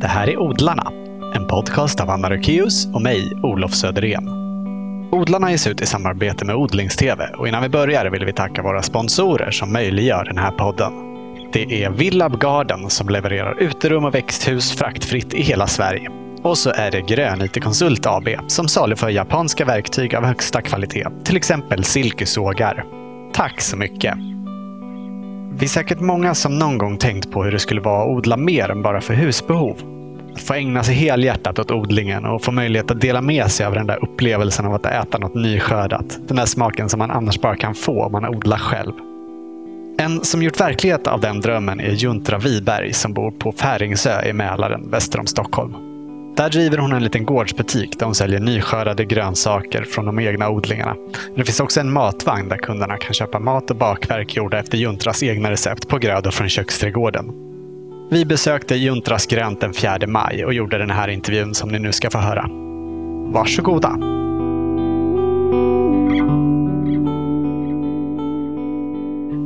Det här är Odlarna, en podcast av Anna Rökeus och mig, Olof Söderén. Odlarna ges ut i samarbete med Odlingstv och innan vi börjar vill vi tacka våra sponsorer som möjliggör den här podden. Det är Villab Garden som levererar uterum och växthus fraktfritt i hela Sverige. Och så är det Grön Konsult AB som saluför japanska verktyg av högsta kvalitet, till exempel silkesågar. Tack så mycket! Vi är säkert många som någon gång tänkt på hur det skulle vara att odla mer än bara för husbehov. Att få ägna sig helhjärtat åt odlingen och få möjlighet att dela med sig av den där upplevelsen av att äta något nyskördat. Den där smaken som man annars bara kan få om man odlar själv. En som gjort verklighet av den drömmen är Juntra Wiberg som bor på Färingsö i Mälaren väster om Stockholm. Där driver hon en liten gårdsbutik där hon säljer nyskördade grönsaker från de egna odlingarna. Det finns också en matvagn där kunderna kan köpa mat och bakverk gjorda efter Juntras egna recept på grödor från köksträdgården. Vi besökte Juntras grönt den 4 maj och gjorde den här intervjun som ni nu ska få höra. Varsågoda!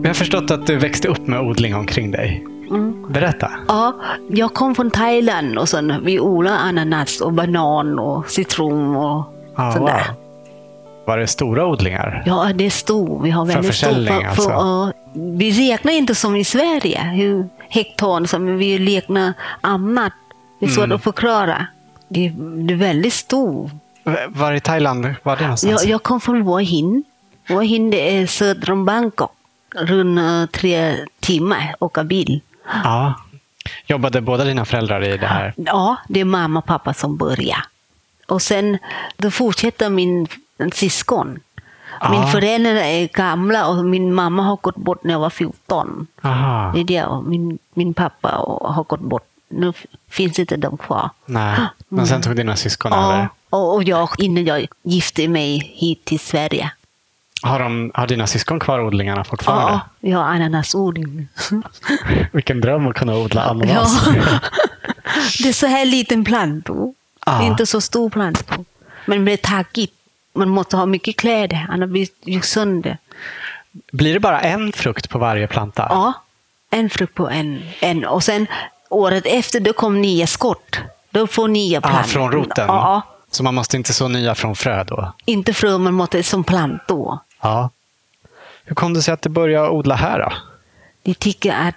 Vi har förstått att du växte upp med odling omkring dig. Mm. Berätta. Ja, jag kom från Thailand och sen vi odlar ananas och banan och citron och Ah, sånt wow. där. Var det stora odlingar? Ja, det är stor. Vi har För väldigt stor. försäljning, alltså? ja, vi räknar inte som i Sverige, hur hektar, som vi räknar annat. Det är svårt Mm. att förklara. Det är, det är väldigt stor. Var i Thailand var det någonstans? Jag, jag kom från Hua Hin. Hua Hin det är söder om Bangkok. Runt eh, tre timmar åka bil. Ja. Jobbade båda dina föräldrar i det här? Ja, det är mamma och pappa som börjar. Och sen då fortsätter min syskon. Min Ah. föräldrar är gamla och min mamma har gått bort när jag var 14. Aha. Det är det. och Min, min pappa har gått bort. Nu finns inte de kvar. Nej. Men sen tog dina syskon Ja, över. och, och jag innan jag gifte mig hit till Sverige. Har, de, har dina syskon kvar odlingarna fortfarande? Ja, vi har ananasodling. Vilken dröm att kunna odla Ja. ananas. Det är så här liten. Ja. Det är inte så stor plantor. Men det blir taggigt. Man måste ha mycket kläder, annars blir det sönder. Blir det bara en frukt på varje planta? Ja, en frukt på en. en. Och sen året efter då kom nya skott. Då får nya Ah, plantor. från roten? Ja, Så man måste inte så nya från frö då? inte frö, man måste som plantor. Ja. Hur kom det sig att du började odla här då? Jag tycker att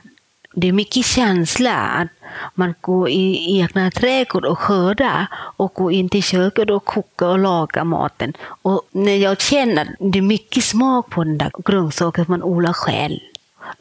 det är mycket känsla att man går i egna trädgård och skördar och går in till köket och kokar och lagar maten. Och när jag känner att det är mycket smak på den där grönsaken man odlar själv.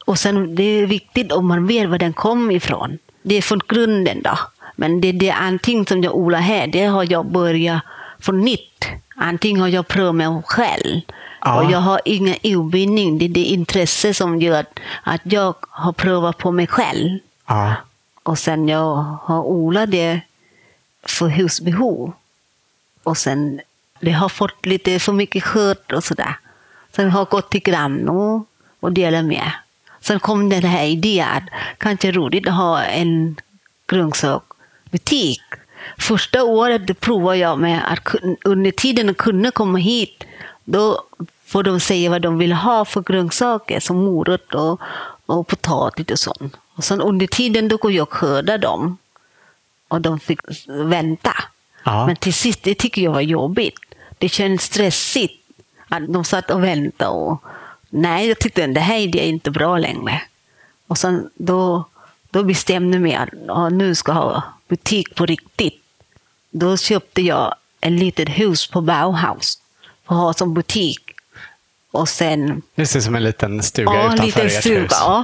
Och sen det är viktigt om man vet var den kommer ifrån. Det är från grunden då. Men det, det är antingen som jag odlar här, det har jag börjat från nytt. Antingen har jag prövat mig själv. Ja. Och jag har ingen obindning. Det är det intresse som gör att, att jag har prövat på mig själv. Ja. Och sen jag har odlat det för husbehov. Och sen det har fått lite för mycket skörd och sådär. Sen har jag gått till grannar och delat med. Sen kom den här idén att kanske roligt att ha en grönsaksbutik. Första året provade jag med att under tiden kunna komma hit, då får de säga vad de vill ha för grönsaker som morot och, och potatis och sånt. Och sen under tiden då går jag och skördar dem. Och de fick vänta. Ja. Men till sist, det tycker jag var jobbigt. Det kändes stressigt att de satt och väntade. Och, nej, jag tyckte det här idén är inte bra längre. Och sen då, då bestämde jag mig att ja, nu ska jag ha butik på riktigt. Då köpte jag ett litet hus på Bauhaus för att ha som butik. Och sen Det ser som en liten stuga Ja, en utanför liten ert stuga. hus. Ja,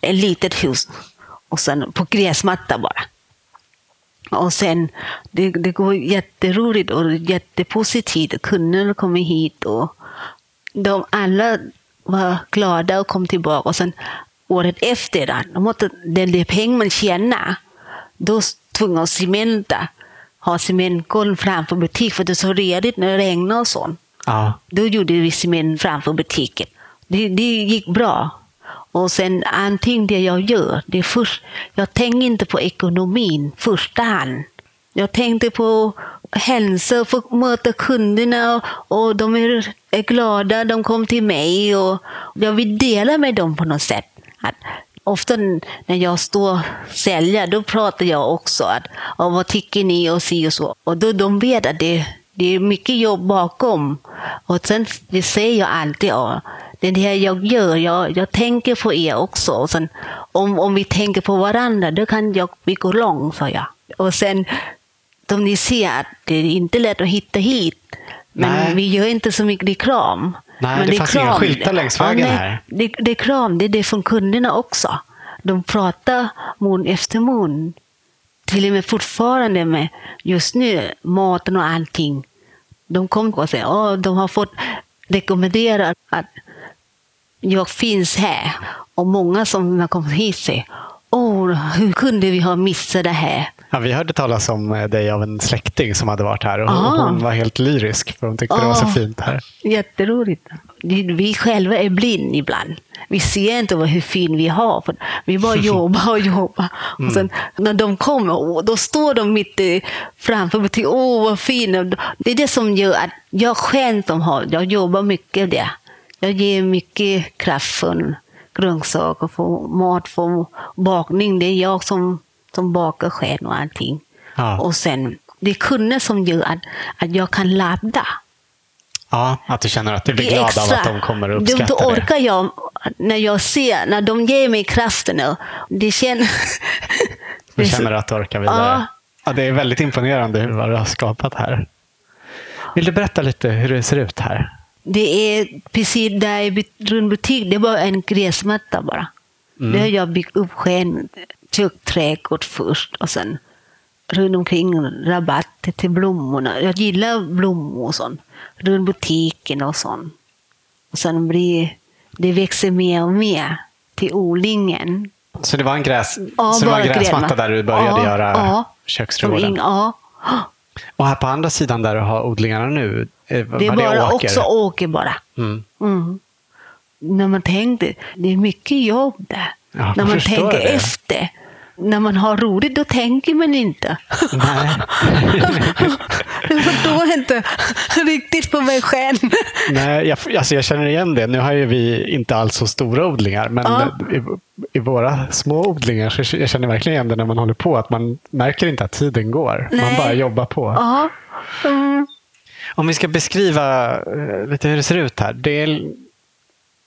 ett litet hus. Och sen på gräsmatta bara. Och sen, det, det går jätteroligt och jättepositivt. Kunderna kommer hit och de alla var glada och kom tillbaka. Och sen året efter, då, de måste, den där pengar man tjänar, då tvungen att cementa. Ha cementgolv framför butik för det är så redigt när det regnar och sånt. Ja. Då gjorde vi cement framför butiken. Det, det gick bra. Och sen antingen det jag gör, det är först, jag tänker inte på ekonomin första hand. Jag tänkte på hälsa, få möta kunderna och, och de är, är glada, de kom till mig och jag vill dela med dem på något sätt. Att ofta när jag står och säljer, då pratar jag också att vad tycker ni och si och så. Och då de vet att det, det är mycket jobb bakom. Och sen det säger jag alltid, ja, det är det här jag gör, jag, jag tänker på er också. Och sen, om, om vi tänker på varandra, då kan jag, vi gå långt, sa jag. Och sen, som ni ser, att det är inte lätt att hitta hit. Men Nej. vi gör inte så mycket reklam. Nej, Men det fanns inga skyltar längs vägen nej, här. Det, det kram, det är det från kunderna också. De pratar mun efter mun. Till och med fortfarande med just nu, maten och allting. De kommer och säger att de har fått rekommendera att jag finns här. Och många som har kommit hit säger Åh, hur kunde vi ha missat det här? Ja, vi hörde talas om eh, dig av en släkting som hade varit här och och Ah. hon var helt lyrisk för hon tyckte det var så Ah. fint här. Jätteroligt. Vi själva är blind ibland. Vi ser inte vad- hur fin vi har. För vi bara jobbar och jobbar. Och sen, när de kommer, då står de mitt framför mig. till, Åh, vad fin. Det är det som gör att jag själv som har, jag jobbar mycket det. Jag ger mycket kraft för grönsaker, för mat, för bakning. Det är jag som, som bakar själv och allting. Ja. Och sen, det är kunder som gör att, att jag kan ladda. Ja, att du känner att du blir glad extra. av att de kommer och Då- uppskattar Då det. orkar jag, när jag ser, när de ger mig kraften. Det känns... Du känner att du orkar vidare. Ja. Ja, det är väldigt imponerande hur vad du har skapat här. Vill du berätta lite hur det ser ut här? Det är precis där i but- runt butik, det bara en gräsmatta bara. Mm. Det har jag byggt upp själv. Köksträdgård först och sen runt omkring rabatter till blommorna. Jag gillar blommor och sånt. Runt butiken och sånt. Och sen blir det växer mer och mer till odlingen. Så det var en, gräs, Ja, så det var gräsmatta där du började Ja, göra ja. köksträdgården? Ja. Och här på andra sidan där du har odlingarna nu, eh, Det är bara åker? också åker bara. Mm. Mm. När man tänkte, det är mycket jobb där. Ja, när man tänker det. efter. När man har roligt, då tänker man inte. Nej. jag förstår inte riktigt på mig själv. Nej, jag, alltså jag känner igen det. Nu har ju vi inte alls så stora odlingar, men Ja. i, i våra små odlingar så jag känner verkligen igen det när man håller på. Att man märker inte att tiden går. Man Nej. bara jobbar på. Ja. Mm. Om vi ska beskriva eh, lite hur det ser ut här. Det är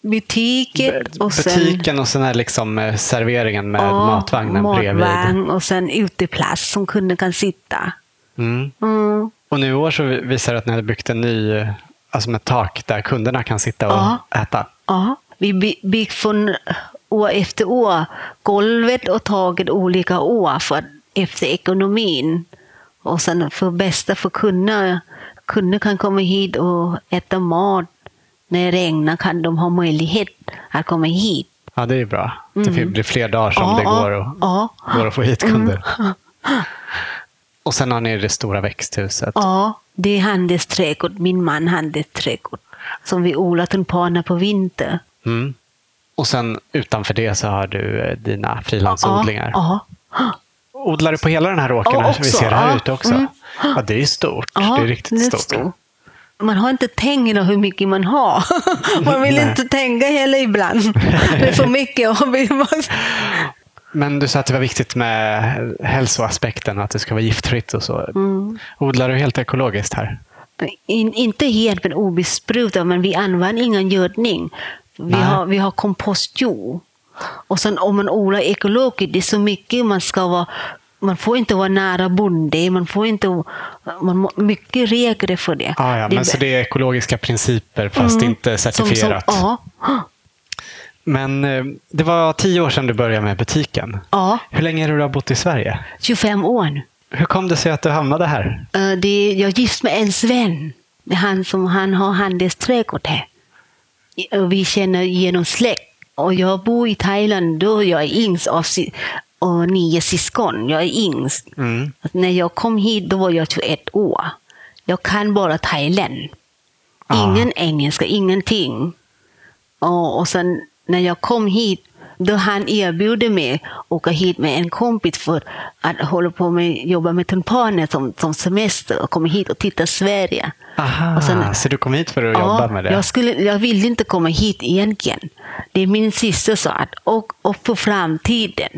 Butiken och sen butiken och sen är liksom eh, serveringen med ja, matvagnen bredvid. matvagn och sen uteplats som kunden kan sitta. Mm. Mm. Och nu i år så visar det att ni hade byggt en ny, eh, alltså med tak där kunderna kan sitta och Ja. äta. Ja, vi by- bygger från år efter år. Golvet och taket olika år för, efter ekonomin. Och sen för bästa för kunder. Kunder kan komma hit och äta mat. När det regnar kan de ha möjlighet att komma hit. Ja, det är bra. Det blir fler dagar som Mm. Ja, det ja, går, och, ja. Mm. går att få hit kunder. Och sen har ni det stora växthuset. Ja, det är handelsträdgård. Min man handelsträdgård. Som vi odlar tulpaner på vinter. Mm. Och sen utanför det så har du eh, dina frilansodlingar. Ja, Odlar du på hela den här åkern Ja, vi ser här Ja. ute också? Mm. Ja, det är stort. Ja, det är riktigt stort. stor. Man har inte tänkt hur mycket man har. Man vill inte tänka heller ibland. Det är för mycket. Men du sa att det var viktigt med hälsoaspekten, att det ska vara giftfritt och så. Mm. Odlar du helt ekologiskt här? In, inte helt men obesprutat, men vi använder ingen gödning. Vi Nej. har, vi har kompostjord. Och sen om man odlar ekologiskt, det är så mycket man ska vara man får inte vara nära bonde, man får inte... Man må, mycket regler för det. Ah, ja, det men så det är ekologiska principer fast Mm. inte som- certifierat. Som, ja. Men eh, det var tio år sedan du började med butiken. ja, Hur länge har du bott i Sverige? 25 år nu. Hur kom det sig att du hamnade här? Eh, det, jag är gift med en sven. Han som han har handelsträdgård här. Och vi känner genom släkt. Och jag bor i Thailand, då jag är yngst av och nio syskon. Jag är yngst. Mm. När jag kom hit då var jag 21 år. Jag kan bara Thailand. Ah. Ingen engelska, ingenting. Och, och sen när jag kom hit, Då han erbjuder mig att åka hit med en kompis för att hålla på med jobba med tulpaner som, som semester och komma hit och titta Sverige. Aha, Och sen- så du kom hit för att jobba med det? Jag, skulle, jag ville inte komma hit egentligen. Det är min syster sa att åk upp på framtiden.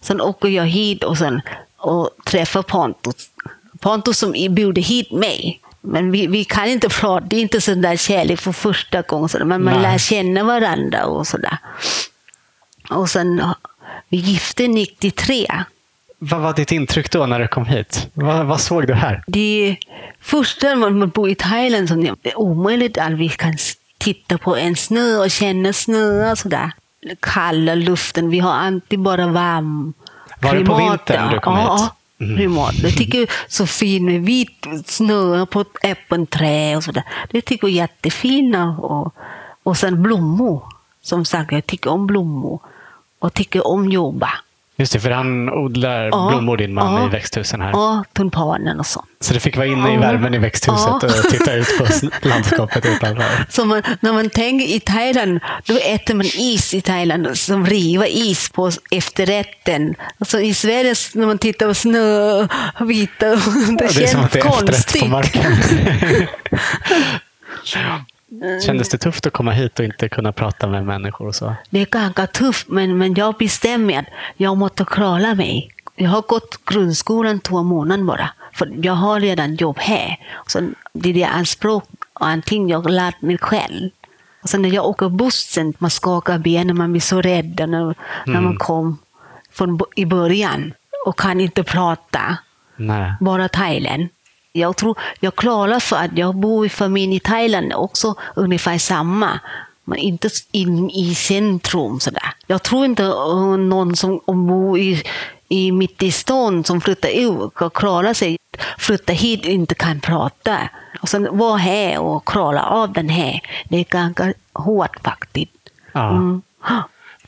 Sen åker jag hit och, sen, och träffar Pontus. Pontus som bjuder hit mig. Men vi, vi kan inte prata, det är inte sån där kärlek för första gången. sådär, Men man Nej. lär känna varandra och sådär. Och sen, vi gifte 93. Vad var ditt intryck då när du kom hit? Vad, vad såg du här? Det första när man bor i Thailand som det är omöjligt att vi kan titta på en snö och känna snö och sådär. Kalla luften, vi har alltid bara varm Var det på vintern du kom ja, hit? Mm. Klimat. Jag tycker så fin med vit snö på ett äppelträd och sådär. Det tycker jag är jättefina. Och, och sen blommor. Som sagt, jag tycker om blommor. Och tycker om jobba. Just det, för han odlar Ja, blommor, din man, ja. i växthusen här. Ja, tulpanen och sånt. Så du fick vara inne i värmen i växthuset Ja. och titta ut på landskapet utanför. Så man, när man tänker i Thailand, då äter man is i Thailand, som riva is på efterrätten. Alltså I Sverige, när man tittar på snö, vita, det, Ja, det är känns som att det är efterrätt konstigt. på marken. Kändes det tufft att komma hit och inte kunna prata med människor och så? Det är ganska tufft, men, men jag bestämmer att jag måste klara mig. Jag har gått grundskolan två månader bara, för jag har redan jobb här. Så det är det anspråk och allting jag har lärt mig själv. Och sen när jag åker bussen, man skakar benen, man blir så rädd när, när man kom från, i början och kan inte prata Nej. bara Thailand. Jag tror jag klarar för att jag bor i familj i Thailand också ungefär samma. Men inte in i centrum sådär. Jag tror inte uh, någon som bor i, i mitt i stan som flyttar ut ska klara sig. Flytta hit och inte kan prata. Och sen vara här och klara av den här. Det är ganska hårt faktiskt. Ja. Mm.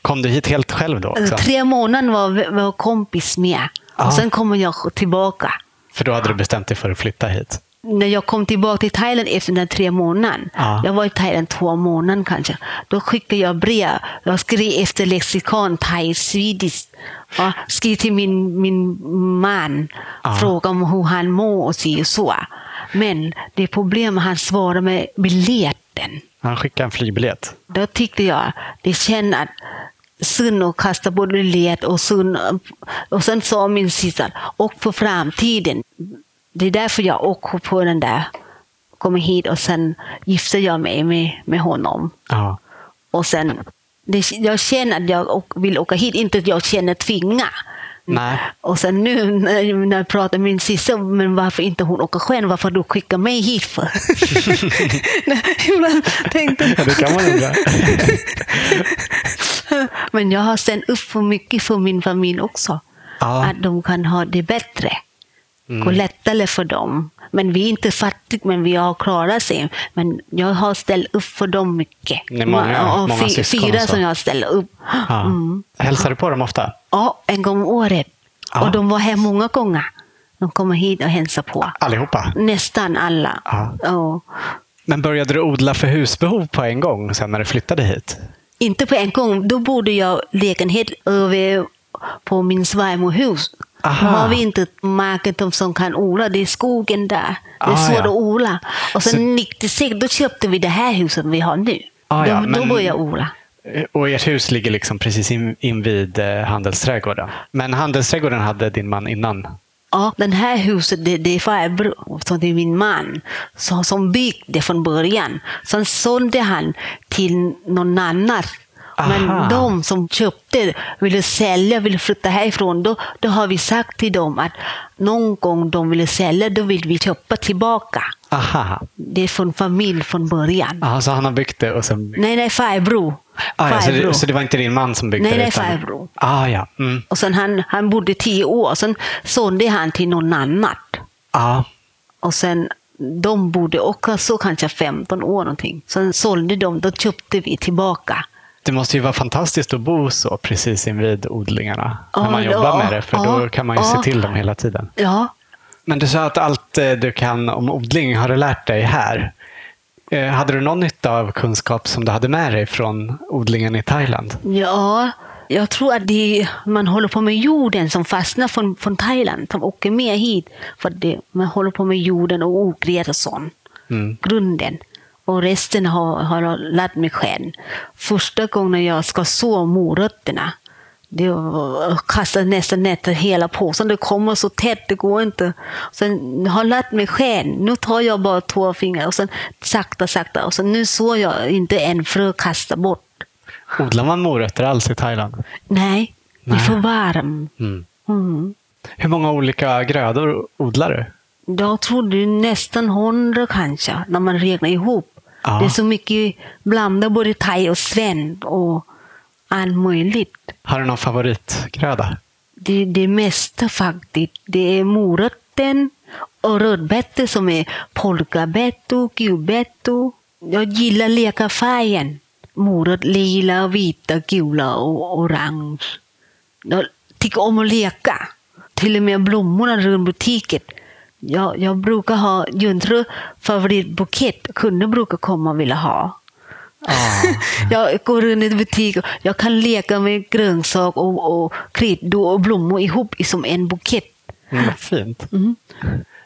Kom du hit helt själv då också? Tre månader var vår kompis med. Ja. Och sen kommer jag tillbaka. För då hade du bestämt dig för att flytta hit? när jag kom tillbaka till Thailand efter den tre månaden, Ja. jag var i Thailand två månader kanske, då skickade jag brev. Jag skrev efter lexikon, thai, swedish. Ja, skrev till min, min man, Ja. frågade om hur han mår och så och så. Men det är problem, han svarade med biljetten. Han skickade en flygbiljett. Då tyckte jag, det känns att synd att kasta både biljett och synd. Och sen sa min syster, och för framtiden. Det är därför jag åker på den där, kommer hit och sen gifter jag mig med, med honom. Ja. Och sen, det, jag känner att jag vill åka hit, inte att jag känner tvinga. Nej. Och sen nu när, när jag pratar med min syster, men varför inte hon åker själv? Varför du skickar mig hit för? Ibland tänkte Ja, det kan man undra. Men jag har ställt upp för mycket för min familj också. Ja. Att de kan ha det bättre. Mm. Och lättare för dem. Men vi är inte fattiga, men vi har klarat sig. Men jag har ställt upp för dem mycket. Är många- Ja, många fy- syskon Fyra och som jag har ställt upp. Ja. Mm. Hälsar du på dem ofta? Ja, en gång om året. Ja. Och de var här många gånger. De kommer hit och hälsar på. Allihopa? Nästan alla. Ja. Ja. Men började du odla för husbehov på en gång sen när du flyttade hit? Inte på en gång. Då bodde jag lägenhet över på min svärmorhus. Då Aha. har vi inte marken som kan odla. Det är skogen där. Det är Ah, svårt ja. att odla. Och sen Så- 96 då köpte vi det här huset vi har nu. Ah, ja, då, men- då började jag odla. Eh, Och ert hus ligger liksom precis in, invid eh, handelsträdgården. Men handelsträdgården hade din man innan? Ja, den här huset, det, det är farbror, som det är min man, som, som byggde det från början. Sen sålde han till någon annan. Aha. Men de som köpte ville sälja, ville flytta härifrån. Då, då har vi sagt till dem att någon gång de ville sälja, då vill vi köpa tillbaka. Aha. Det är från familj från början. Aha så han har byggt det och sen... Nej, nej, farbror. Ah, ja, så, det, så det var inte din man som byggde Nej, det? nej, utan- farbror. Ah, ja. Mm. Och sen han, han bodde tio år, sen sålde han till någon annan. Ah. Och sen, de bodde också kanske 15 år någonting. Sen sålde de, då köpte vi tillbaka. Det måste ju vara fantastiskt att bo så precis invid odlingarna. Ja, när man ja, jobbar med det, för ja, då kan man ju ja. se till dem hela tiden. Ja, Men du sa att allt eh, du kan om odling har du lärt dig här. Eh, Hade du någon nytta av kunskap som du hade med dig från odlingen i Thailand? ja Jag tror att det, man håller på med jorden som fastnar från, från Thailand, som åker med hit. För det, man håller på med jorden och ogräs och sånt. Mm. Grunden. Och resten har, har jag lärt mig själv. Första gången jag ska så morötterna, det kastade nästan till hela påsen. Det kommer så tätt, det går inte. Sen har jag lärt mig själv. Nu tar jag bara två fingrar och sen sakta, sakta. Och sen nu såg jag inte en frö kasta bort. Odlar man morötter alls i Thailand? Nej, det är Nej. för varmt. Mm. Mm. Hur många olika grödor odlar du? Jag tror det är nästan hundra kanske, när man räknar ihop. Ja. Det är så mycket blandat, både thai och sven och allt möjligt. Har du någon favoritgröda? Det, det mesta faktiskt. Det är morötten och rödbetor som är polkabetto, gulbetto. Jag gillar leka färgen. Morot, lila, vita, gula och orange. Jag tycker om att leka. Till och med blommorna runt butiken. Jag, jag brukar ha Juntru favoritbukett. Kunder brukar komma och vilja ha. Ah. Jag går runt i butik och jag kan leka med grönsak och, och kryddor och blommor ihop i som en bukett. Mm, fint. Mm.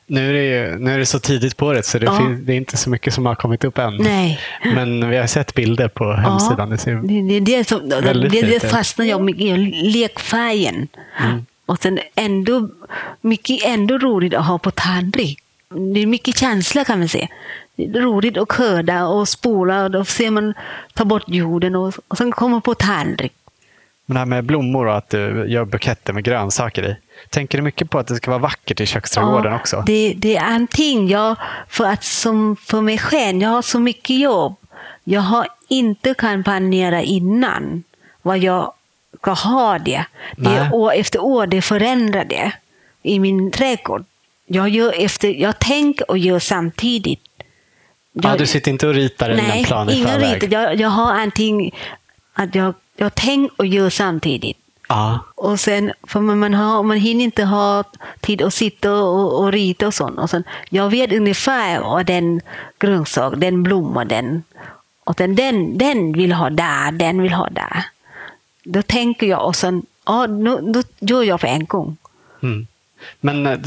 Nu är, det ju, nu är det så tidigt på året så det, Ja. fin- det är inte så mycket som har kommit upp än. Nej. Men vi har sett bilder på hemsidan. Det ser, Det, det, det, är som, det, det, fastnar jag mycket i, lekfärgen. Mm. Och sen ändå, mycket ändå roligt att ha på tallrik. Det är mycket känsla kan man säga. Det är roligt att skörda och spola och då ser man ta bort jorden och, och sen kommer på tallrik. Men det här med blommor och att du gör buketter med grönsaker i. Tänker du mycket på att det ska vara vackert i köksträdgården också? Det, det är antingen jag, för att som för mig själv, jag har så mycket jobb. Jag har inte kan planera innan vad jag ska ha det. Det Nej. år efter år, det förändrar det i min trädgård. Jag, gör efter, jag tänker och gör samtidigt. ja, du sitter inte och ritar en Nej, plan i ingen förväg? ritar. Jag, jag har antingen att jag, jag tänker och gör samtidigt. Ja. Och sen, för man, man, har, man hinner inte ha tid att sitta och, och rita och sånt. Och sen, jag vet ungefär vad den grönsak, den blomma, den, och den, den, den vill ha där, den vill ha där. Då tänker jag och sen, ja, nu, då gör jag på en gång. Mm. Men, eh,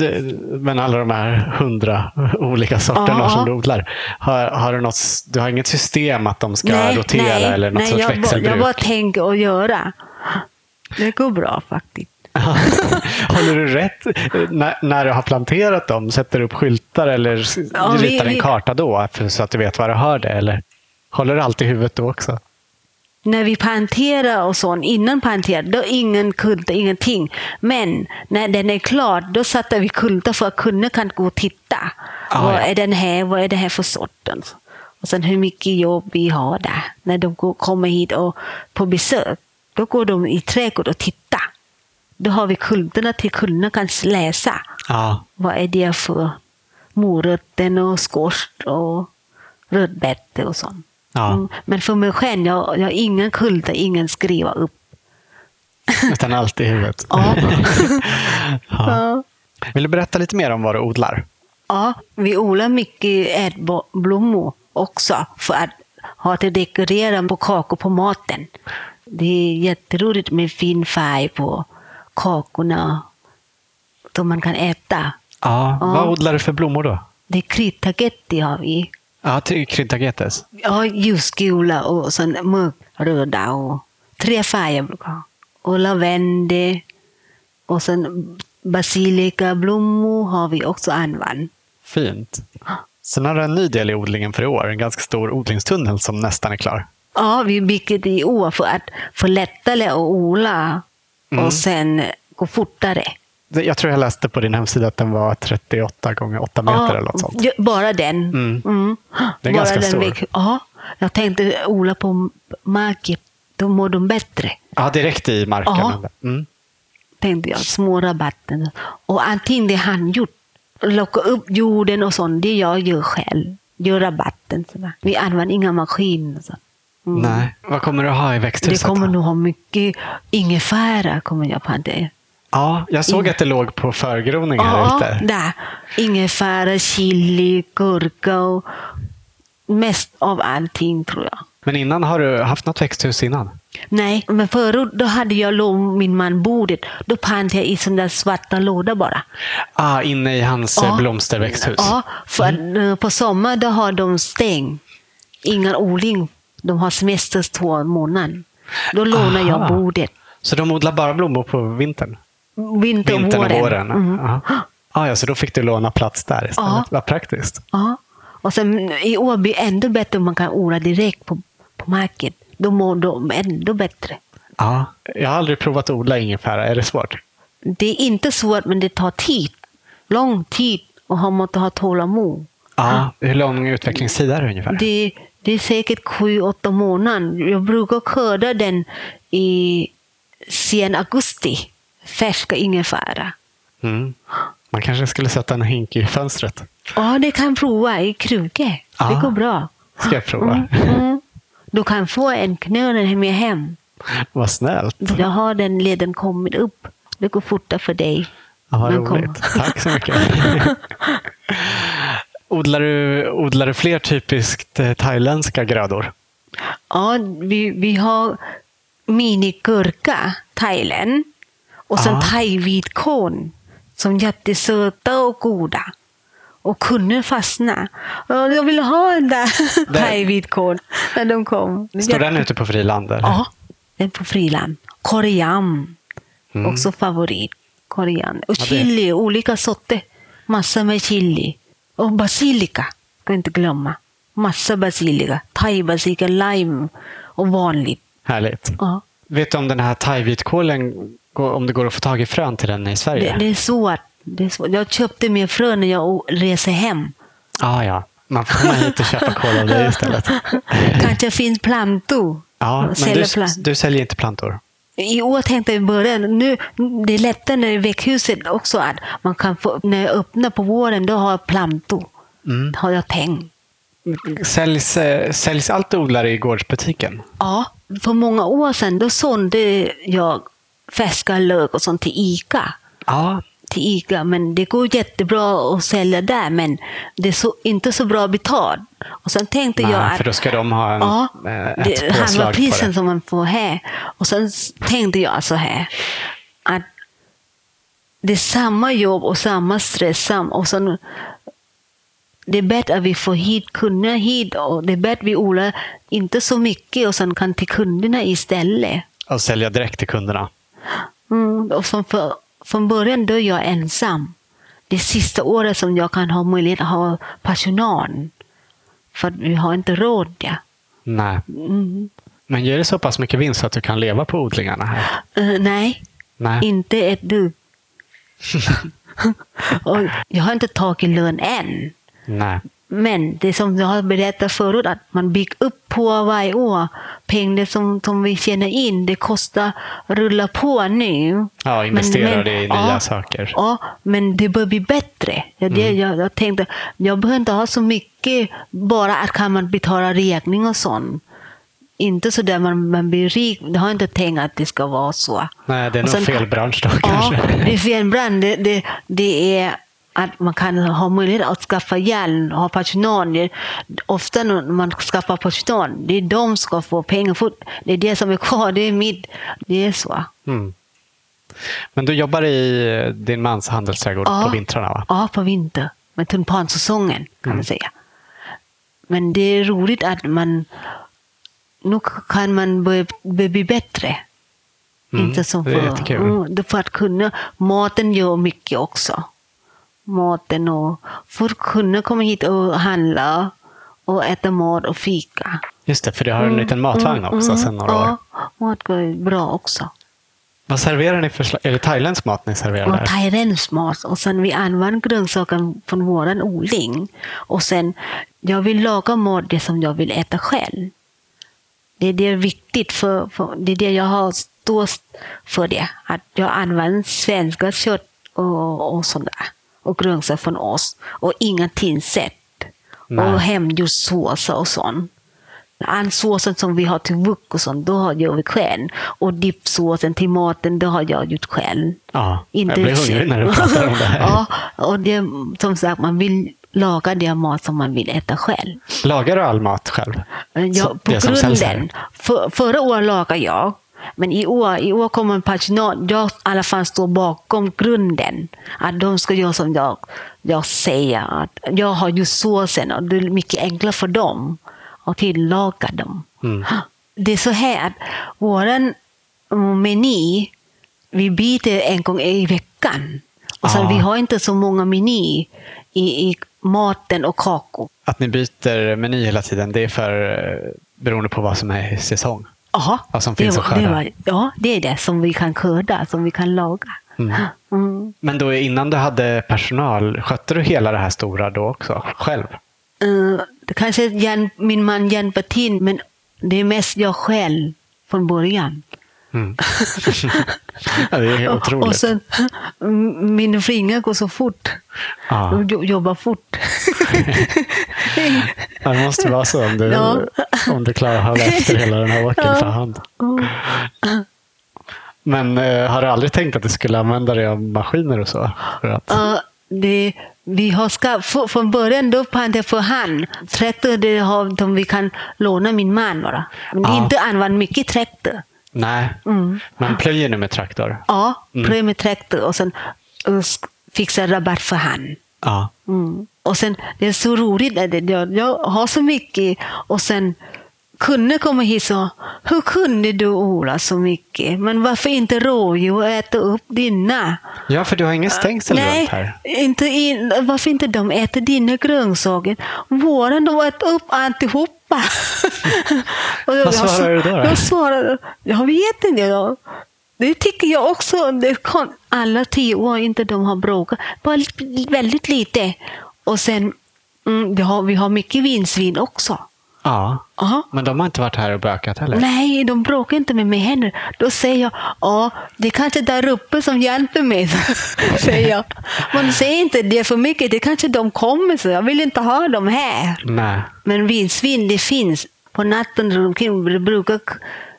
men alla de här hundra olika sorterna Ja. som du odlar. Har, har du, något, du har inget system att de ska rotera eller något nej sorts jag, växelbruk? jag bara tänker och göra. Det går bra faktiskt. Håller du rätt när, när du har planterat dem? Sätter du upp skyltar eller Ja, vi- ritar en vi- karta då för, så att du vet var du har det? Eller håller du allt i huvudet då också? När vi planterar och sånt, innan planterar, då ingen kulta, ingenting. Men när den är klar, då sätter vi kultar för att kunder kan gå och titta. Ah, vad ja. är den här, vad är det här för sorten? Och sen hur mycket jobb vi har där. När de går, kommer hit och på besök, då går de i trädgården och tittar. Då har vi kultarna till kunderna kan läsa. Ja. Vad är det för morötter och squash och rödbetor och sånt. Ja. Mm. Men för mig själv, jag, jag har ingen kulta, ingen skriva upp. Utan allt i huvudet. Ja. Ja. Vill du berätta lite mer om vad du odlar? ja, vi odlar mycket ätblommor också för att ha till dekorera på kakor på maten. Det är jätteroligt med fin färg på kakorna som man kan äta. Ja. Ja. Vad odlar du för blommor då? Det är kryddtagetti har vi. Ja, kryddtagetes. Ja, ljusgula och sen mörkröda och tre färger brukar jag. Och lavendel och sen basilikablommor har vi också använt. Fint. Sen har du en ny del i odlingen för i år. En ganska stor odlingstunnel som nästan är klar. Ja, vi bygger det i år för att få lättare att odla Mm. och sen gå fortare. Jag tror jag läste på din hemsida att den var 38 gånger 8 meter eller något sånt. bara den. Mm. Mm. Det är bara ganska den stor. väg- Ja, jag tänkte odla på marken. Då mår de bättre. Ja, direkt i marken. Ja. Mm. tänkte jag, små rabatter. Och allting det är handgjort. Locka upp jorden och sånt, det jag gör själv. Gör rabatten. sådär. Vi använder inga maskiner. Så. Mm. Nej. Vad kommer du ha i växthuset? Det kommer nog ha mycket ingefära. Kommer jag på det. Ja, jag såg att det låg på förgroning här Ja, ute. där. Ingefära, chili, gurka och mest av allting tror jag. Men innan har du haft något växthus innan? Nej, men förut då hade jag lånat min man bordet. Då pantade jag i sådana där svarta lådor bara. Ah, inne i hans Ja. ja. blomsterväxthus. Ja, för att, eh, på sommar då har de stängt. Ingen odling. De har semester två månader. Då lånar jag Aha. bordet. Så de odlar bara blommor på vintern? Vinter och Vintern och våren. våren? Mm. Ja. Ah, ja, så då fick du låna plats där istället? Ja. Vad praktiskt. Ja. Och sen i det ändå bättre om man kan odla direkt på, på marken. Då mår de ändå bättre. Ja. Jag har aldrig provat att odla ingefära. Är det svårt? Det är inte svårt, men det tar tid. Lång tid och man måste ha tålamod. Ja. Hur lång utvecklingstid är det ungefär? Det, det är säkert sju, åtta månader. Jag brukar skörda den i sen augusti. Färska ingefära. Mm. Man kanske skulle sätta en hink i fönstret. Ja, det kan prova i kruka. Det Ja. går bra. Ska jag prova? Mm. Du kan få en knöl med hem. Vad snällt. Jag har den leden kommit upp. Det går fortare för dig. Ja, roligt. Tack så mycket. odlar, du, odlar du fler typiskt eh, thailändska grödor? Ja, vi, vi har minigurka, Thailand. Och sen Ja. thaivitkål som jättesöta och goda. Och kunde fastna. Ja, Jag vill ha den där thaivitkål när de kom. Står den ute på friland? eller? Ja, den är på friland. Koriam, Mm. också favorit. Korian. Och Ja, chili, olika sorter. Massa med chili. Och basilika, ska inte glömma. Massa basilika. Thai-basilika, lime och vanligt. Härligt. Ja. Vet du om den här thaivitkålen, om det går att få tag i frön till den i Sverige? Det, det är svårt. Det är svårt. Jag köpte med frö när jag reser hem. Ah, ja, man får komma hit och köpa kål av dig istället. Kanske finns plantor. Ja, men Säljer du, plant- du säljer inte plantor? I år tänkte jag i början, nu, det är lättare i växthuset också att man kan få, när jag öppnar på våren, då har jag plantor. Mm. Har jag tänkt. Säljs, eh, säljs allt du odlar i gårdsbutiken? Ja, för många år sedan då sålde jag färska lök och sånt till ICA. Ja, Till ICA, men det går jättebra att sälja där, men det är så, inte så bra betalt. Och sen tänkte jag Nej, att för då ska de ha en, Ja, eh, ett det halva påslag på prisen det. som man får här. Och sen tänkte jag så här. Att det är samma jobb och samma stress. Sam, och sen, det är bättre att vi får hit kunder hit. Och det är bättre att vi odlar inte så mycket och sen kan till kunderna istället. Och sälja direkt till kunderna. Mm, och som för, från början då är jag ensam. Det sista året som jag kan ha möjlighet att ha personal. För vi har inte råd. Ja. Nej. Mm. Men ger det så pass mycket vinst att du kan leva på odlingarna här? Eh, nej, Nej. inte ett dugg. jag har inte tagit lön än. Nej. Men det som jag har berättat förut, att man bygger upp på varje år. Pengar som, som vi tjänar in, det kostar rulla på nu. Ja, investerar det i nya saker. Ja, men det bör bli bättre. Är det Mm. jag, jag tänkte, jag behöver inte ha så mycket, bara att kan man betala räkning och sånt. Inte så där man, man blir rik. Jag har inte tänkt att det ska vara så. Nej, det är nog sen- fel bransch då Ja, kanske. det är fel brand. Det, det, det är att man kan ha möjlighet att skaffa hjälp ha personal. Det, ofta när man skaffar personal, det är de som ska få pengar. För det är det som är kvar, det är mitt. Det är så. Mm. Men du jobbar i din mans handelsträdgård Ja. på vintrarna va? Ja, på vinter. Med tulpansäsongen kan Mm. man säga. Men det är roligt att man... Nu kan man börja, bli bättre. Mm, Inte som för. Mm, för att kunna... Maten gör mycket också. Maten och... Att kunna komma hit och handla och äta mat och fika. Just det, för du har en liten matvagn också Mm, sedan några ja, år. mat går bra också. Vad serverar ni för. Är det thailändsk mat ni serverar där? thailändsk mat. Och sen vi använder grönsaker från vår odling. Och sen, jag vill laga mat det som jag vill äta själv. Det är det viktigt för, för det är det jag har stått för det. Att jag använder svenska kött och, och sådär. Och grönsaker från oss. Och inga tillsätt. Nej. Och hemgjord såser och sånt. All såsen som vi har till wok och sånt, då har jag gjort själv. Och dippsåsen till maten, det har jag gjort själv. Ja, Inte jag blir hungrig när du pratar om det här. ja, och det, som sagt, man vill lagade jag mat som man vill äta själv. Lagar du all mat själv? Jag, på grunden. För, förra året lagade jag. Men i år, i år kommer personal, jag i alla fall står bakom grunden. Att de ska göra som jag, jag säger. Att jag har ju såsen och det är mycket enklare för dem att tillaga dem. Mm. Det är så här att vår meny, vi byter en gång i veckan. Och sen Ah. vi har inte så många meny i, i maten och kakor. Att ni byter meny hela tiden, det är för eh, beroende på vad som är säsong? Ja, som det, var- det var, ja, det är det som vi kan skörda, som vi kan laga. Mm. Men då innan du hade personal, skötte du hela det här stora då också? Själv? Det kanske Jan, min man hjälper till, men det är mest jag själv från början. Mm. ja, det är otroligt. Och sen, min fingrar går så fort. Ja. De jo- jobbar fort. Ja, det måste vara så om du, Ja. om du klarar att hålla efter hela den här åkern för hand. Men eh, har du aldrig tänkt att du skulle använda dig av maskiner och så? För att, Ja, det, vi har ska, för, från början då jag för hand. Traktor det har de vi kan låna min man bara. Men Ja. inte använt mycket traktor. Nej, Mm. men plöjer nu med traktor? Ja, pröva med traktor och sen uh, sk- fixa rabatt för hand. Ja. Mm. Och sen, det är så roligt, jag, jag har så mycket och sen kunde komma hit och hur kunde du odla så mycket? Men varför inte rådjur äta upp dina? ja, för du har ingen stängsel Nej, runt här. inte in, varför inte de äter dina grönsaker? Våra, de äter upp alltihopa. Jag- Vad svarar du då, då? Jag svarade, jag vet inte. Jag, det tycker jag också. Det kan, alla tio år inte de har bråkat. Bara väldigt lite. Och sen, mm, det har, vi har mycket vinsvin också. Ja, Ja. men de har inte varit här och bökat heller? Nej, de bråkar inte med mig heller. Då säger jag, ja, det är kanske där uppe som hjälper mig. säger jag. Man säger inte det för mycket, det kanske de kommer så jag vill inte ha dem här. Nej. Men vildsvin, det finns. På natten brukar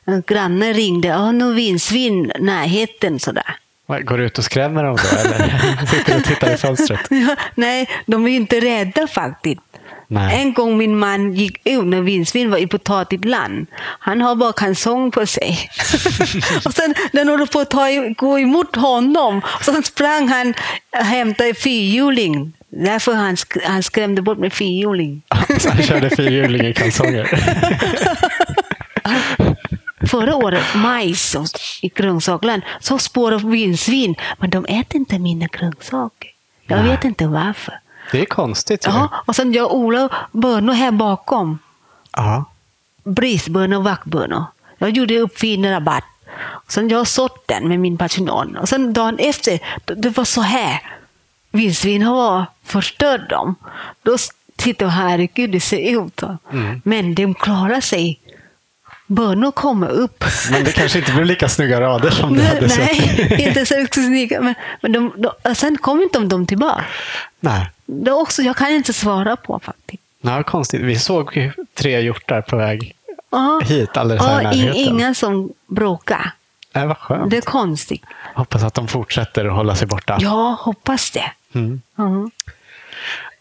eh, grannar ringde, ja, nu vildsvin närheten sådär. Går du ut och skrämmer dem då? Eller sitter du och tittar i fönstret? Ja, nej, de är inte rädda faktiskt. Nej. En gång min man gick ut när vildsvin var i potatisland. Han har bara kalsong på sig. och sen den håller på att ta, gå emot honom. Och sen sprang han och hämtade fyrhjuling. Därför han, sk- han skrämde bort med fyrhjuling. Så han körde fyrhjuling i kalsonger? Förra året, majs och- i grönsaksland, så spårade vildsvin. Men de äter inte mina grönsaker. Jag vet inte varför. Det är konstigt. Ja, och sen jag odlar bönor här bakom. Ja. Brisbönor och vackbönor. Jag gjorde upp fin rabatt. Sen jag sått den med min personal. Och sen dagen efter, det- var så här. Vildsvin har förstört dem. Då tittade jag, herregud, det ser ut. Mm. Men de klarar sig. Bönor kommer upp. Men det kanske inte blev lika snygga rader som du Nej, hade sett. nej, inte så snygga. Men, men de, de, sen kom inte de tillbaka. Nej. Det också, jag kan inte svara på faktiskt. Ja, konstigt. Vi såg tre hjortar på väg Ja. hit alldeles här i Ja, närheten. Inga som bråkar. Nej, vad skönt. Det är konstigt. Hoppas att de fortsätter att hålla sig borta. Jag hoppas det. Mm. Mm.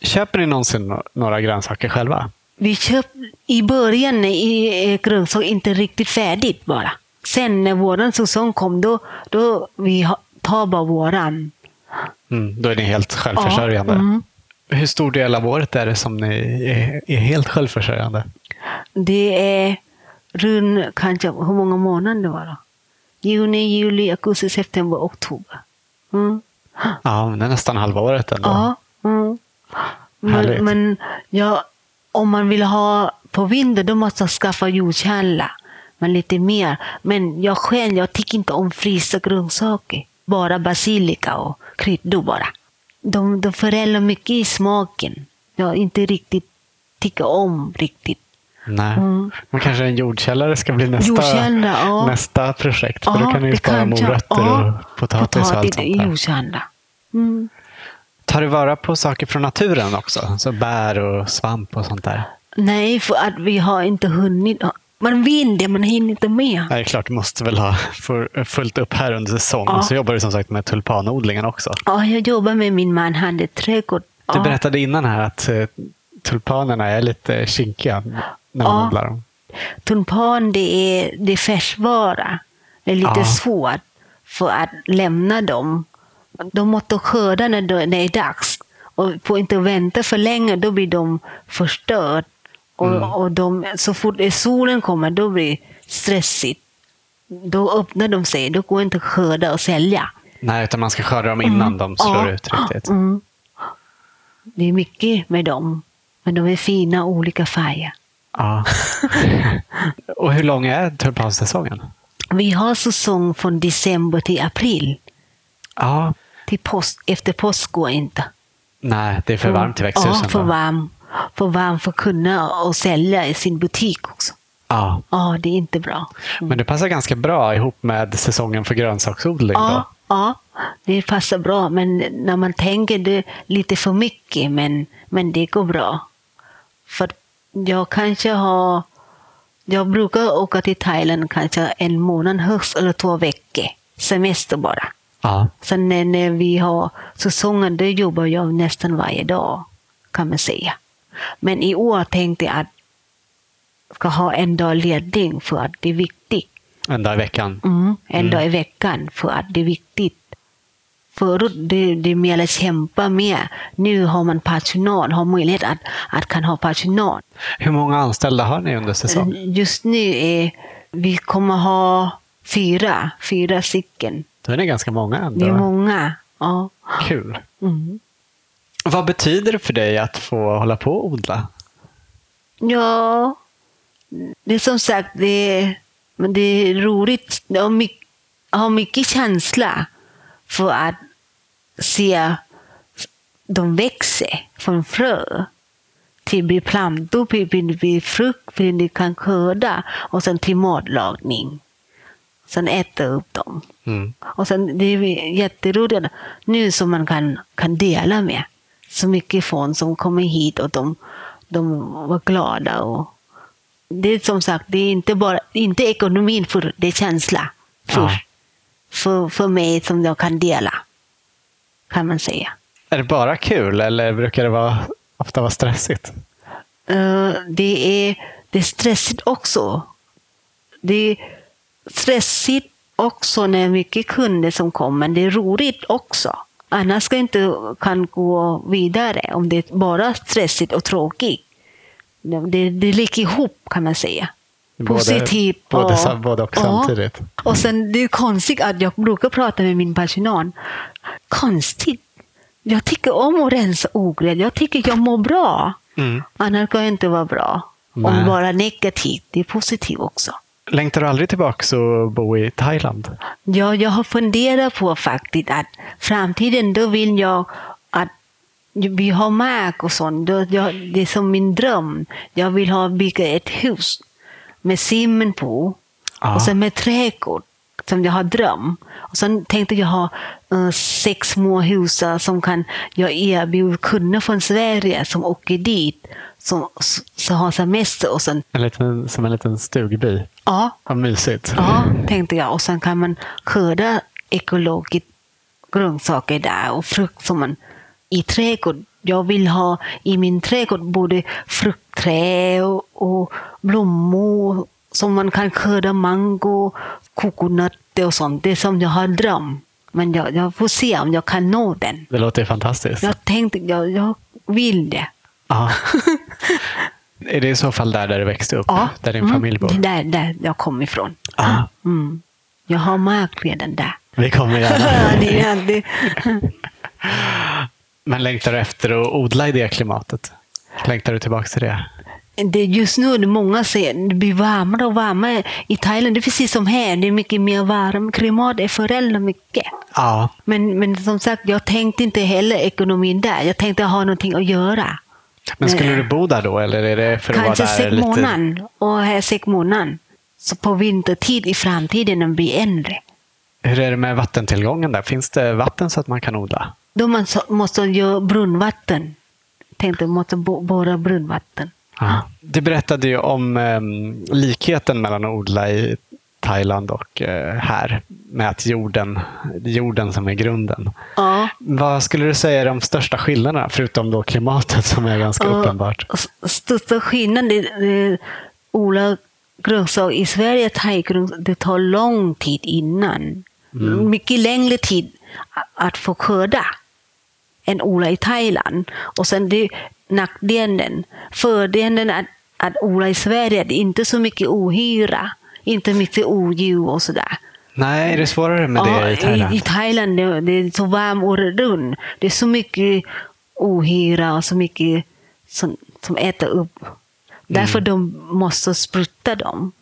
Köper ni någonsin några grönsaker själva? Vi köpte i början i eh, grönsaker inte riktigt färdigt bara. Sen när våran säsong kom, då, då vi tar bara våran. Mm, då är ni helt självförsörjande. Ja, mm. Hur stor del av året är det som ni är, är helt självförsörjande? Det är runt, kanske, hur många månader det var då? Juni, juli, augusti, september, oktober. Mm. Ja, men det är nästan halva året ändå. Ja. Mm. Men, men ja, om man vill ha på vintern då måste man skaffa jordkälla. Men lite mer. Men jag själv jag tycker inte om frysta grönsaker. Bara basilika och kryddor bara. De, de förändrar mycket i smaken. Jag inte riktigt tycker om riktigt. Nej. Mm. Men kanske en jordkällare ska bli nästa, ja. nästa projekt. För då Ja, kan ni spara morötter ja, och potatis och allt sånt där. Mm. Tar du vara på saker från naturen också? Så bär och svamp och sånt där? Nej, för att vi har inte hunnit. Man det, man hinner inte med. Nej, klart, du måste väl ha fullt upp här under säsong. Ja. Så jobbar du som sagt med tulpanodlingen också. Ja, jag jobbar med min man, han är trädgård. Du Ja. berättade innan här att eh, tulpanerna är lite kinkiga när man Ja. odlar dem. Tulpan det är, det är färskvara. Det är lite Ja. svårt för att lämna dem. De måste skörda när det är dags. Och får inte vänta för länge, då blir de förstörd. Och, Mm. och de, så fort solen kommer, då blir det stressigt. Då öppnar de sig, då går det inte att skörda och sälja. Nej, utan man ska skörda dem innan de slår Ja. ut riktigt. Mm. Det är mycket med dem. Men de är fina, olika färger. Ja. Och hur lång är tulpansäsongen? Vi har säsong från december till april. Ja, Till påsk, efter påsk går inte. nej, det är för varmt i växthusen. Ja, för då. För varm för att kunna och sälja i sin butik också. Ja, Ja, det är inte bra. men det passar ganska bra ihop med säsongen för grönsaksodling. Ja, Då. ja, det passar bra. Men när man tänker det lite för mycket, men, men det går bra. För jag kanske har... Jag brukar åka till Thailand kanske en månad högst eller två veckor. Semester bara. Ja. Sen när, när vi har säsongen, då jobbar jag nästan varje dag, kan man säga. Men i år tänkte jag att jag ska ha en dag ledning för att det är viktigt. En dag i veckan. Mm, en dag i veckan för att det är viktigt. Förut det, det är mer att kämpa med. Nu har man personal, har möjlighet att, att kan ha personal. Hur många anställda har ni under säsongen? Just nu är vi kommer ha fyra, fyra stycken. Då är ni ganska många ändå. Det är många. Ja. Kul. Mm. Vad betyder det för dig att få hålla på och odla? Ja, det är som sagt, det är, men det är roligt. Jag har mycket, känsla för att se de växer från frö till bli plantor, till bli, bli frukt, till de kan skörda och sen till matlagning. Sen äta upp dem. Mm. Och sen, det är jätteroligt nu som man kan, kan dela med. Så mycket folk som kommer hit och de, de var glada. Och det är som sagt, det är inte bara inte ekonomin, för det är känsla först. För, för mig som jag kan dela, kan man säga. Är det bara kul eller brukar det vara, ofta vara stressigt? Eh, det, är, det är stressigt också. Det är stressigt också när mycket kunder som kommer. Det är roligt också. Annars ska inte kan gå vidare om det är bara stressigt och tråkigt. Det, det ligger ihop kan man säga. Både- Positivt både och, sam- både och samtidigt. Och sen det är konstigt att jag brukar prata med min personal. Konstigt. Jag tycker om att rensa ogräs. Jag tycker jag mår bra. Mm. Annars kan jag inte vara bra. Nej. Om bara negativt, det är positivt också. Längtar du aldrig tillbaka och bo i Thailand? Ja, jag har funderat på faktiskt att framtiden, då vill jag att vi har mark och sånt. Då, jag, det är som min dröm. Jag vill ha bygga ett hus med simmen på Ja. och sen med trädgård som jag har dröm. Och sen tänkte jag ha eh, sex små hus som kan jag erbjuda kunder från Sverige som åker dit som, som har semester och sen En liten, som en liten stugby. ja, Vad mysigt. Ja, tänkte jag. Och sen kan man skörda ekologiskt grönsaker där och frukt som man i trädgård. Jag vill ha i min trädgård både fruktträd och, och blommor som man kan skörda mango, kokonötter och sånt. Det är som jag har dröm. Men jag, jag får se om jag kan nå den. Det låter fantastiskt. Jag tänkte, jag, jag vill det. Är det i så fall där, där du växte upp? Ja. Där din Mm, familj bor? Det är där, där jag kommer ifrån. Mm. Jag har mark redan där. Vi kommer gärna. det. Men längtar du efter att odla i det klimatet? Längtar du tillbaka till det? Det, just nu är det många säger det blir varmare och varmare. I Thailand det är precis som här, det är mycket mer varmt. Klimat är förändrat mycket. Ja. Men, men som sagt, jag tänkte inte heller ekonomin där. Jag tänkte ha någonting att göra. Men skulle du bo där då? Eller är det för att Kanske vara där sex lite... månader. Och här sex månader. Så på vintertid i framtiden när det blir äldre. Hur är det med vattentillgången där? Finns det vatten så att man kan odla? Då man så, måste göra brunnvatten. Tänkte måste bo- borra brunnvatten. Du berättade ju om em, likheten mellan att odla i Thailand och eh, här. Med att jorden, jorden som är grunden. Ja. Vad skulle du säga är de största skillnaderna, förutom då klimatet som är ganska Ja, uppenbart? Största skillnaden är, är odla grönsaker i Sverige, thaigrönsaker, det tar lång tid innan. Mycket längre tid att få skörda än odla i Thailand. Och sen det nackdelen. Fördelen att, att odla i Sverige, det är inte så mycket ohyra, inte mycket odjur och sådär. Nej, är det svårare med det i Thailand? I, i Thailand det, det är så varmt året runt. Det är så mycket ohyra och så mycket som, som äter upp. Därför Mm. de måste spruta dem.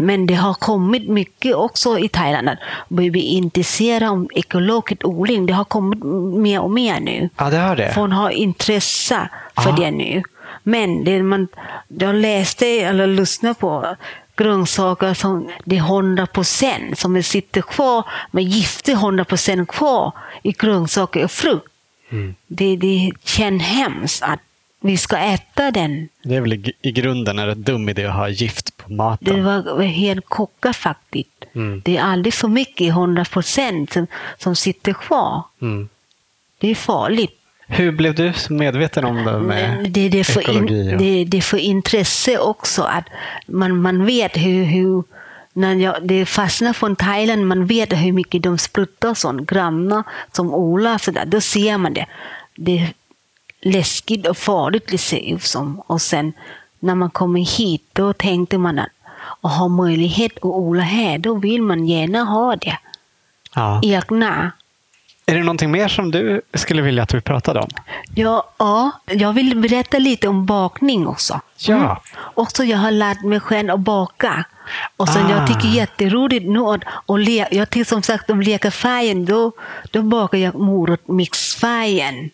Men det har kommit mycket också i Thailand att börja bli intresserade om ekologisk odling. Det har kommit mer och mer nu. Ja, det har det. Folk har intresse för Ah. det nu. Men det man, jag läste eller lyssnade på grönsaker som det är 100 procent som sitter kvar med gifter 100 procent kvar i grönsaker och frukt. Mm. Det, det känns hemskt att vi ska äta den. Det är väl i, i grunden är det en dum idé att ha gift på maten. Det var helt kockat faktiskt. Mm. Det är aldrig för mycket 100 procent som, som sitter kvar. Mm. Det är farligt. Hur blev du så medveten om det med det, det, för ekologi? in, det, det för intresse också. att Man, man vet hur, hur när jag, det fastnar från Thailand, man vet hur mycket de sprutar sånt. Grannar som odlar, så där, då ser man det. Det läskigt och farligt det ser ut som. Och sen när man kommer hit, då tänkte man att och har möjlighet att odla här, då vill man gärna ha det. ja. Egna. Är det någonting mer som du skulle vilja att vi pratade om? Ja, ja, jag vill berätta lite om bakning också. Ja. Också jag har lärt mig själv att baka. Och sen Ah. jag tycker jätteroligt nu att, att le, jag tycker som sagt om leka färgen, då, då bakar jag morotmixfärgen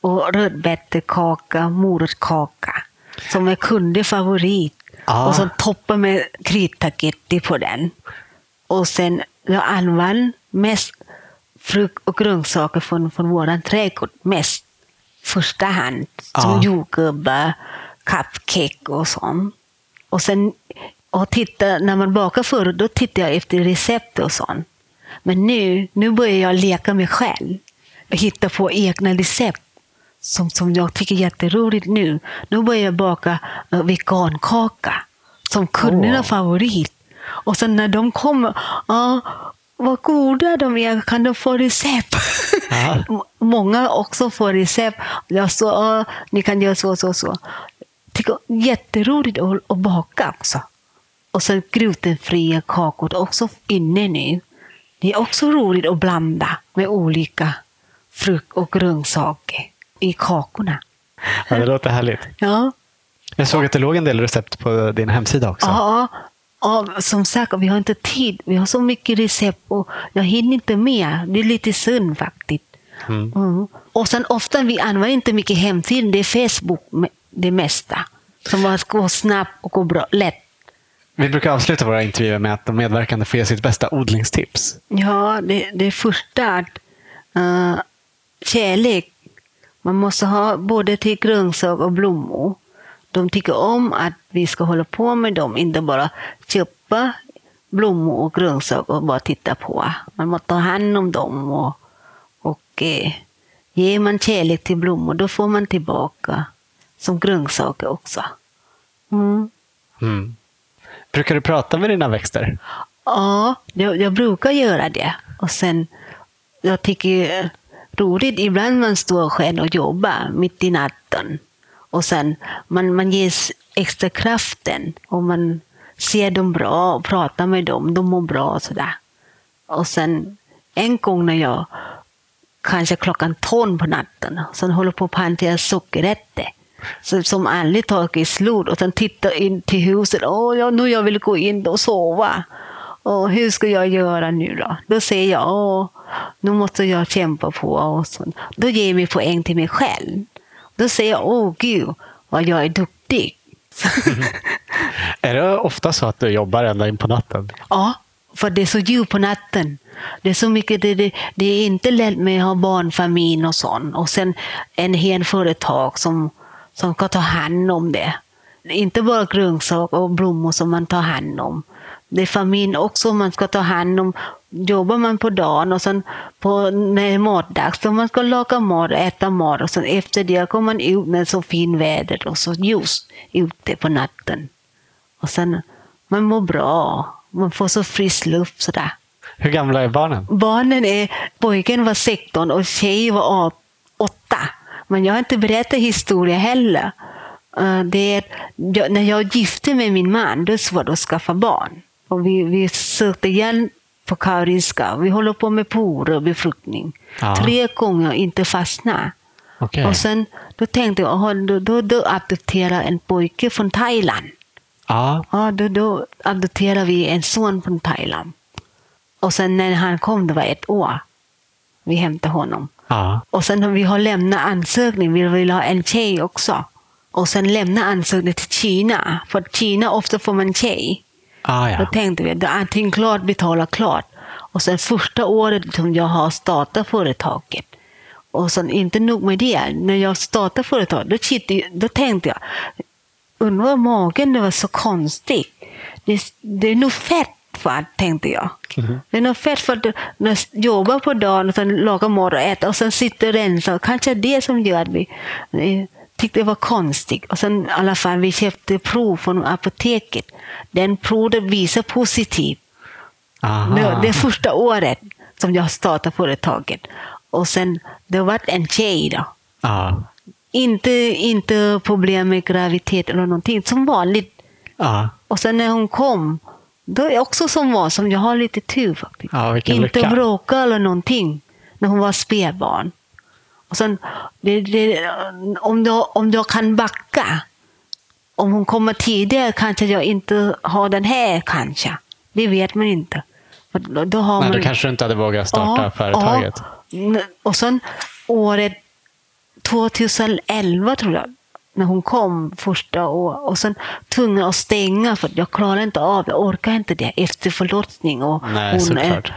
och rödbetekaka, morotskaka som är kunde favorit. Ah. Och så toppar med kryddtagetti på den. Och sen jag använder mest frukt och grönsaker från, från vår trädgård. Mest första hand. Som Ja. jordgubbar, cupcake och sånt. Och sen och titta, när man bakar förut, då tittar jag efter recept och sånt. Men nu, nu börjar jag leka mig själv. Och hitta på egna recept. Som, som jag tycker är jätteroligt nu. Nu börjar jag baka uh, vegankaka. Som kundernas Åh. favorit. Och sen när de kommer, ja, vad goda de är, kan de få recept? Många också får recept. Jag så, ja, ni kan göra så, så, så. Tycker jätteroligt att, att baka också. Och sen glutenfria kakor också inne nu. Det är också roligt att blanda med olika frukt och grönsaker i kakorna. Ja, det låter härligt. Ja, Jag såg att det låg en del recept på din hemsida också. ja, ja, som sagt, vi har inte tid. Vi har så mycket recept och jag hinner inte med. Det är lite synd faktiskt. Mm. Mm. Och sen ofta vi använder inte mycket hemsidan, det är Facebook det mesta. Som bara går snabbt och går bra, lätt. Vi brukar avsluta våra intervjuer med att de medverkande får ge sitt bästa odlingstips. Ja, det, det första att uh, kärlek. Man måste ha både till grönsaker och blommor. De tycker om att vi ska hålla på med dem, inte bara köpa blommor och grönsaker och bara titta på. Man måste ta hand om dem och, och eh, ger man kärlek till blommor, då får man tillbaka som grönsaker också. Mm. Mm. Brukar du prata med dina växter? Ja, jag, jag brukar göra det. Och sen, jag tycker roligt, ibland man står själv och jobbar mitt i natten. Och sen man, man ges extra kraften och man ser dem bra och pratar med dem, de mår bra och sådär. Och sen en gång när jag, kanske klockan tolv på natten, sen håller på att plantera sockerärtor. Som aldrig tagit slut och sen tittar in till huset. Åh, ja, nu jag vill gå in och sova. Och hur ska jag göra nu då? Då säger jag, åh, nu måste jag kämpa på. Och så. Då ger jag mig poäng till mig själv. Då säger jag, åh gud, vad jag är duktig. Är det ofta så att du jobbar ända in på natten? Ja, för det är så djupt på natten. Det är så mycket, det, det, det är inte lätt med att ha barnfamilj och sånt. Och sen en hel företag som, som ska ta hand om det. Inte bara grönsaker och blommor som man tar hand om. Det är familj också man ska ta hand om. Jobbar man på dagen och sen på, när matdags, då man ska laga mat och äta mat och sen efter det kommer man ut när det är så fin väder och så ljus ute på natten. Och sen, man mår bra. Man får så frisk luft sådär. Hur gamla är barnen? Barnen är, pojken var 16 och tjejen var 8. Men jag har inte berättat historia heller. Eh, Det är, när jag gifte med min man, då var det att skaffa barn. Och vi, vi sökte igen på Karolinska. Vi håller på med por och befruktning. Ja. Tre gånger inte fastna. Okej. Och sen då tänkte jag, aha, då, då, då adopterar en pojke från Thailand. Ja, Ja, då, då adopterade vi en son från Thailand. Och sen när han kom, det var ett år. Vi hämtade honom. ja. Och sen har vi har lämnat ansökning, vi vill ha en tjej också. Och sen lämna ansökning till Kina. För Kina ofta får man tjej. Ah, Då ja. tänkte vi, det är antingen klart, betala klart. Och sen första året som jag har startat företaget. Och sen inte nog med det, när jag startade företaget, då, då tänkte jag, undrar magen det var så konstigt. Det, det är nog fett för tänkte jag. Det är nog fett för att när jag jobbar på dagen och sen lagar mat och äter och sen sitter och rensar. Kanske det som gör att vi tyckte det var konstigt. Och sen i alla fall, vi köpte prov från apoteket. Den provet visar positivt. Aha. Det, första året som jag startade företaget. Och sen, det var en tjej då. Ja. Inte, inte problem med graviditet eller någonting, som vanligt. Ja. Och sen när hon kom, då är också som var som jag har lite tur faktiskt. Ja, inte lycka. bråka eller någonting när hon var spädbarn. Och sen, det, det, om, jag, om jag kan backa, om hon kommer tidigare kanske jag inte har den här kanske. Det vet man inte. Då, då har Nej, man, då kanske du inte hade vågat starta Ja, företaget. ja. Och sen året 2011 tror jag, när hon kom första året. Och sen tvungen att stänga för jag klarar inte av jag orkar inte det efter förlossning. Och Nej, hon såklart. är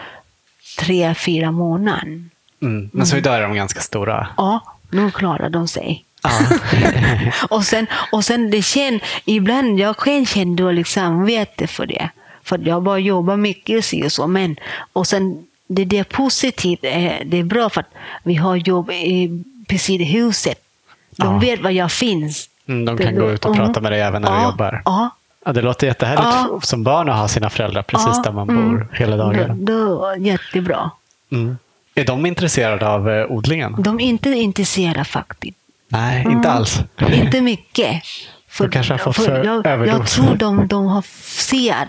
tre, fyra månader. Mm. Men så idag är de ganska stora. Ja, nu klarar de sig. Och sen, och sen det känns, ibland jag själv känner dåligt samvete för det. För jag bara jobbar mycket och så. Men, och sen det, det är positivt, det är bra för att vi har jobb i, precis i huset. De Ja. vet var jag finns. Mm, de kan gå ut och Mm. prata med dig även när du Ja, jobbar. Ja, Ja, det låter jättehärligt Ja. som barn att ha sina föräldrar precis där man mm. bor hela dagen. Det, det var jättebra. Mm. Är de intresserade av eh, odlingen? De är inte intresserade faktiskt. Nej, inte alls. Inte mycket. De kanske har fått för jag, jag överdos. tror de, de har ser.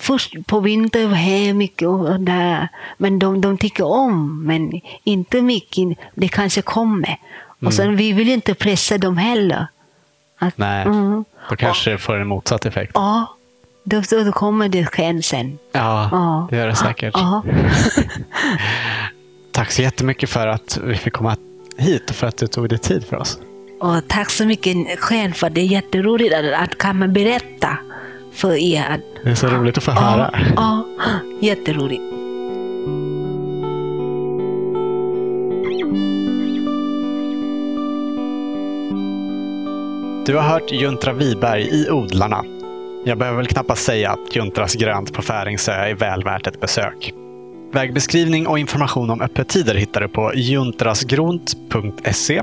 Först på vintern det mycket och där. Men de, de tycker om, men inte mycket. Det kanske kommer. Och sen vi vill inte pressa dem heller. Att, Nej, Mm. då kanske det får en motsatt effekt. Ja, då, då, kommer det sen sen. Ja, Ja. det gör det säkert. Ja. Tack så jättemycket för att vi fick komma hit och för att du tog dig tid för oss. Och tack så mycket själv för det är jätteroligt att, att kan man berätta för er. Att, Det är så roligt att få höra. Ja, ja, jätteroligt. Du har hört Juntra Wiberg i Odlarna. Jag behöver väl knappast säga att Juntras grönt på Färingsö är väl värt ett besök. Vägbeskrivning och information om öppettider hittar du på juntrasgront.se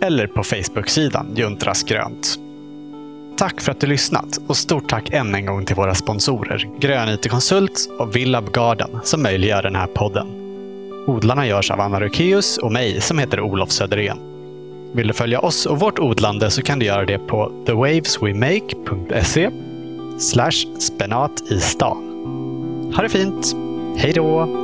eller på Facebook-sidan Juntrasgrönt. Tack för att du lyssnat och stort tack än en gång till våra sponsorer Grön IT Konsult och Villab Garden som möjliggör den här podden. Odlarna görs av Anna Rukeus och mig som heter Olof Söderén. Vill du följa oss och vårt odlande så kan du göra det på thewaveswemake.se slash spenat i stan. Ha det fint! Hej då!